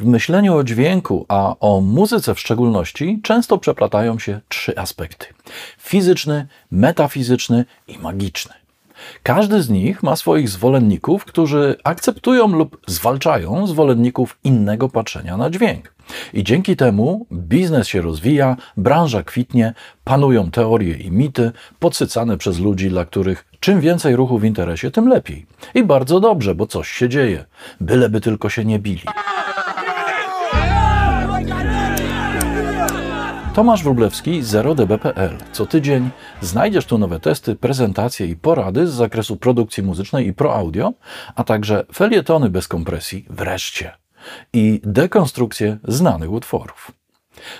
W myśleniu o dźwięku, a o muzyce w szczególności, często przeplatają się trzy aspekty: fizyczny, metafizyczny i magiczny. Każdy z nich ma swoich zwolenników, którzy akceptują lub zwalczają zwolenników innego patrzenia na dźwięk. I dzięki temu biznes się rozwija, branża kwitnie, panują teorie i mity podsycane przez ludzi, dla których czym więcej ruchu w interesie, tym lepiej. I bardzo dobrze, bo coś się dzieje. Byleby tylko się nie bili. Tomasz Wróblewski, 0db.pl. Co tydzień znajdziesz tu nowe testy, prezentacje i porady z zakresu produkcji muzycznej i pro audio, a także felietony bez kompresji, wreszcie, i dekonstrukcję znanych utworów.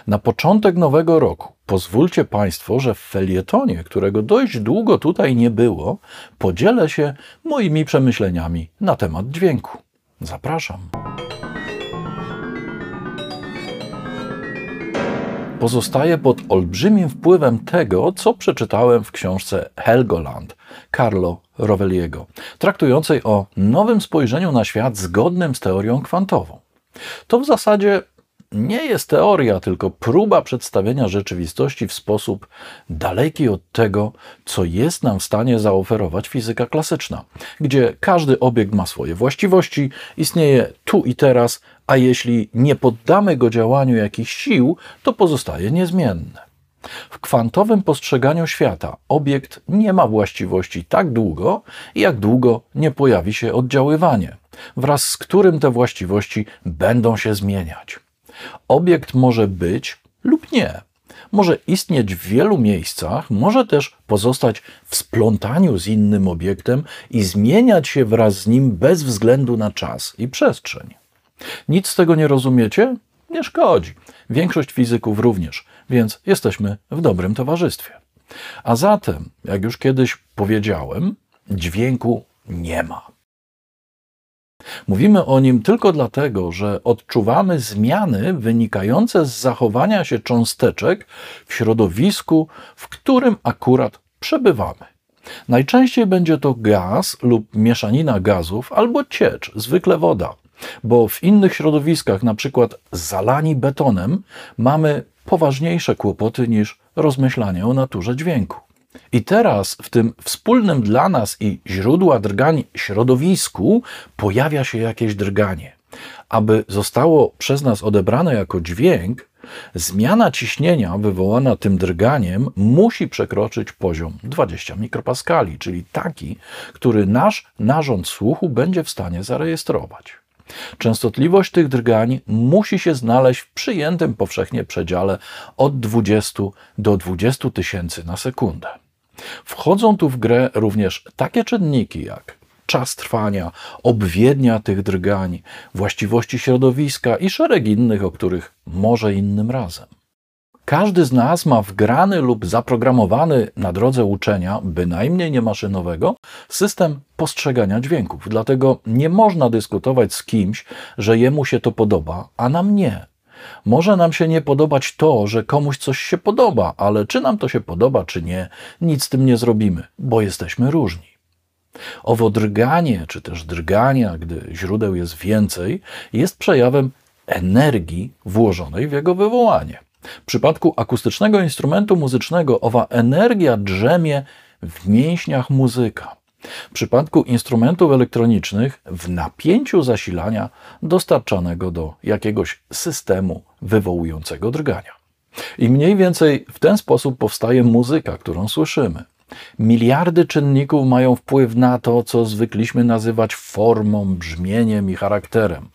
Na początek nowego roku pozwólcie Państwo, że w felietonie, którego dość długo tutaj nie było, podzielę się moimi przemyśleniami na temat dźwięku. Zapraszam. Pozostaje pod olbrzymim wpływem tego, co przeczytałem w książce Helgoland Carlo Rovelliego, traktującej o nowym spojrzeniu na świat zgodnym z teorią kwantową. To w zasadzie nie jest teoria, tylko próba przedstawienia rzeczywistości w sposób daleki od tego, co jest nam w stanie zaoferować fizyka klasyczna, gdzie każdy obiekt ma swoje właściwości, istnieje tu i teraz, a jeśli nie poddamy go działaniu jakichś sił, to pozostaje niezmienne. W kwantowym postrzeganiu świata obiekt nie ma właściwości tak długo, jak długo nie pojawi się oddziaływanie, wraz z którym te właściwości będą się zmieniać. Obiekt może być lub nie. Może istnieć w wielu miejscach, może też pozostać w splątaniu z innym obiektem i zmieniać się wraz z nim bez względu na czas i przestrzeń. Nic z tego nie rozumiecie? Nie szkodzi. Większość fizyków również, więc jesteśmy w dobrym towarzystwie. A zatem, jak już kiedyś powiedziałem, dźwięku nie ma. Mówimy o nim tylko dlatego, że odczuwamy zmiany wynikające z zachowania się cząsteczek w środowisku, w którym akurat przebywamy. Najczęściej będzie to gaz lub mieszanina gazów albo ciecz, zwykle woda, bo w innych środowiskach, przykład zalani betonem, mamy poważniejsze kłopoty niż rozmyślanie o naturze dźwięku. I teraz w tym wspólnym dla nas i źródła drgań środowisku pojawia się jakieś drganie. Aby zostało przez nas odebrane jako dźwięk, zmiana ciśnienia wywołana tym drganiem musi przekroczyć poziom 20 mikropaskali, czyli taki, który nasz narząd słuchu będzie w stanie zarejestrować. Częstotliwość tych drgań musi się znaleźć w przyjętym powszechnie przedziale od 20 do 20 tysięcy na sekundę. Wchodzą tu w grę również takie czynniki jak czas trwania, obwiednia tych drgań, właściwości środowiska i szereg innych, o których może innym razem. Każdy z nas ma wgrany lub zaprogramowany na drodze uczenia, bynajmniej nie maszynowego, system postrzegania dźwięków. Dlatego nie można dyskutować z kimś, że jemu się to podoba, a nam nie. Może nam się nie podobać to, że komuś coś się podoba, ale czy nam to się podoba, czy nie, nic z tym nie zrobimy, bo jesteśmy różni. Owo drganie, czy też drgania, gdy źródeł jest więcej, jest przejawem energii włożonej w jego wywołanie. W przypadku akustycznego instrumentu muzycznego owa energia drzemie w mięśniach muzyka. W przypadku instrumentów elektronicznych w napięciu zasilania dostarczanego do jakiegoś systemu wywołującego drgania. I mniej więcej w ten sposób powstaje muzyka, którą słyszymy. Miliardy czynników mają wpływ na to, co zwykliśmy nazywać formą, brzmieniem i charakterem.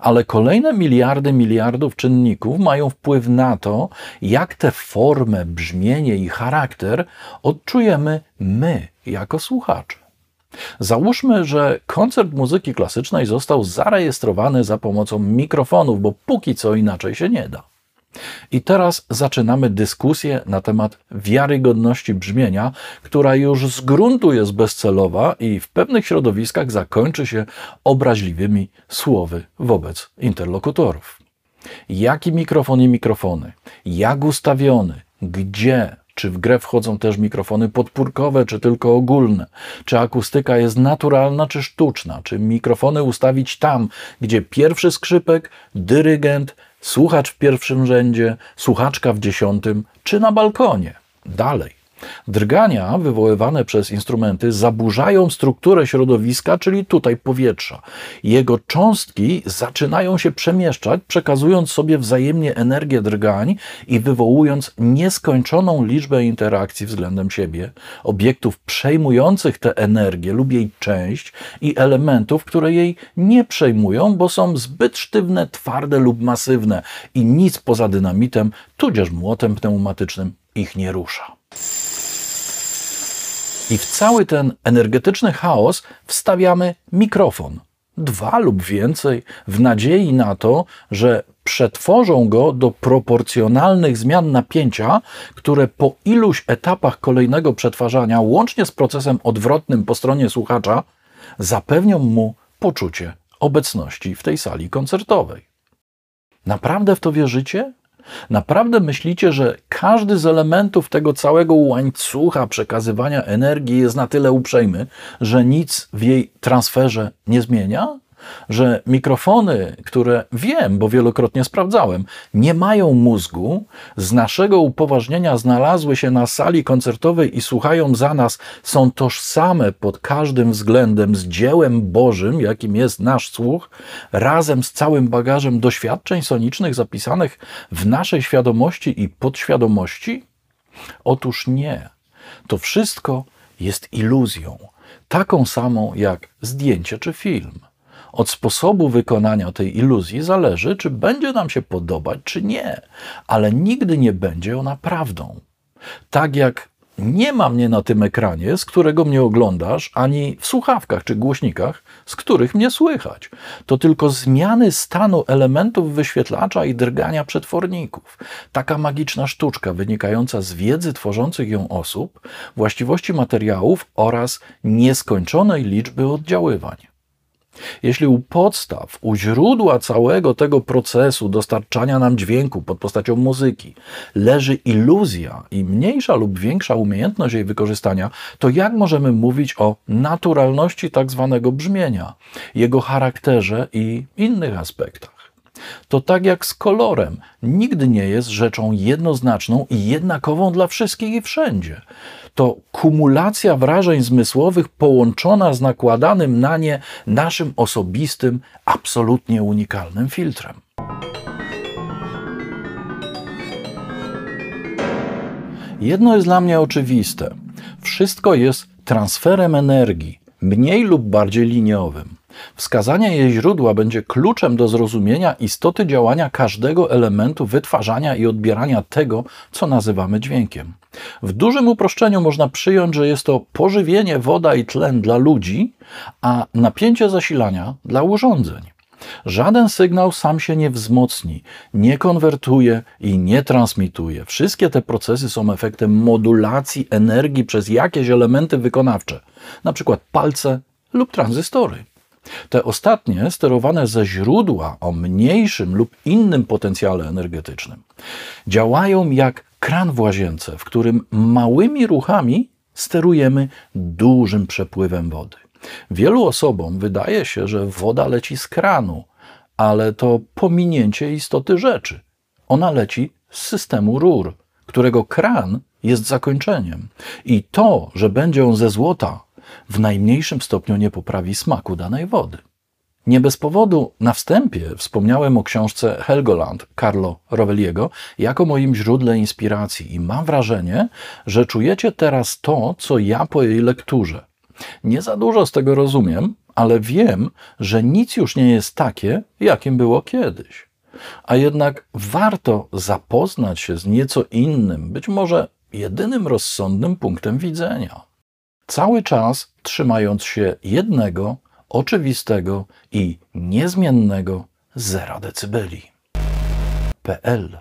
Ale kolejne miliardy miliardów czynników mają wpływ na to, jak tę formę, brzmienie i charakter odczujemy my jako słuchacze. Załóżmy, że koncert muzyki klasycznej został zarejestrowany za pomocą mikrofonów, bo póki co inaczej się nie da. I teraz zaczynamy dyskusję na temat wiarygodności brzmienia, która już z gruntu jest bezcelowa i w pewnych środowiskach zakończy się obraźliwymi słowy wobec interlokutorów. Jaki mikrofon i mikrofony, jak ustawiony, gdzie, czy w grę wchodzą też mikrofony podpórkowe, czy tylko ogólne, czy akustyka jest naturalna, czy sztuczna, czy mikrofony ustawić tam, gdzie pierwszy skrzypek, dyrygent, słuchacz w pierwszym rzędzie, słuchaczka w dziesiątym, czy na balkonie. Dalej. Drgania wywoływane przez instrumenty zaburzają strukturę środowiska, czyli tutaj powietrza. Jego cząstki zaczynają się przemieszczać, przekazując sobie wzajemnie energię drgań i wywołując nieskończoną liczbę interakcji względem siebie, obiektów przejmujących tę energię lub jej część i elementów, które jej nie przejmują, bo są zbyt sztywne, twarde lub masywne i nic poza dynamitem, tudzież młotem pneumatycznym ich nie rusza. I w cały ten energetyczny chaos wstawiamy mikrofon. Dwa lub więcej, w nadziei na to, że przetworzą go do proporcjonalnych zmian napięcia, które po iluś etapach kolejnego przetwarzania, łącznie z procesem odwrotnym po stronie słuchacza, zapewnią mu poczucie obecności w tej sali koncertowej. Naprawdę w to wierzycie? Naprawdę myślicie, że każdy z elementów tego całego łańcucha przekazywania energii jest na tyle uprzejmy, że nic w jej transferze nie zmienia? Że mikrofony, które wiem, bo wielokrotnie sprawdzałem, nie mają mózgu, z naszego upoważnienia znalazły się na sali koncertowej i słuchają za nas, są tożsame pod każdym względem z dziełem Bożym, jakim jest nasz słuch, razem z całym bagażem doświadczeń sonicznych zapisanych w naszej świadomości i podświadomości? Otóż nie. To wszystko jest iluzją, taką samą jak zdjęcie czy film. Od sposobu wykonania tej iluzji zależy, czy będzie nam się podobać, czy nie, ale nigdy nie będzie ona prawdą. Tak jak nie ma mnie na tym ekranie, z którego mnie oglądasz, ani w słuchawkach czy głośnikach, z których mnie słychać. To tylko zmiany stanu elementów wyświetlacza i drgania przetworników. Taka magiczna sztuczka wynikająca z wiedzy tworzących ją osób, właściwości materiałów oraz nieskończonej liczby oddziaływań. Jeśli u podstaw, u źródła całego tego procesu dostarczania nam dźwięku pod postacią muzyki leży iluzja i mniejsza lub większa umiejętność jej wykorzystania, to jak możemy mówić o naturalności tak zwanego brzmienia, jego charakterze i innych aspektach? To tak jak z kolorem, nigdy nie jest rzeczą jednoznaczną i jednakową dla wszystkich i wszędzie to kumulacja wrażeń zmysłowych połączona z nakładanym na nie naszym osobistym, absolutnie unikalnym filtrem. Jedno jest dla mnie oczywiste: wszystko jest transferem energii, mniej lub bardziej liniowym. Wskazanie jej źródła będzie kluczem do zrozumienia istoty działania każdego elementu wytwarzania i odbierania tego, co nazywamy dźwiękiem. W dużym uproszczeniu można przyjąć, że jest to pożywienie, woda i tlen dla ludzi, a napięcie zasilania dla urządzeń. Żaden sygnał sam się nie wzmocni, nie konwertuje i nie transmituje. Wszystkie te procesy są efektem modulacji energii przez jakieś elementy wykonawcze, np. palce lub tranzystory. Te ostatnie sterowane ze źródła o mniejszym lub innym potencjale energetycznym działają jak kran w łazience, w którym małymi ruchami sterujemy dużym przepływem wody. Wielu osobom wydaje się, że woda leci z kranu, ale to pominięcie istoty rzeczy. Ona leci z systemu rur, którego kran jest zakończeniem. I to, że będzie on ze złota, w najmniejszym stopniu nie poprawi smaku danej wody. Nie bez powodu na wstępie wspomniałem o książce Helgoland Carlo Rovelliego jako moim źródle inspiracji i mam wrażenie, że czujecie teraz to, co ja po jej lekturze. Nie za dużo z tego rozumiem, ale wiem, że nic już nie jest takie, jakim było kiedyś. A jednak warto zapoznać się z nieco innym, być może jedynym rozsądnym punktem widzenia. Cały czas trzymając się jednego oczywistego i niezmiennego zera decybeli. PL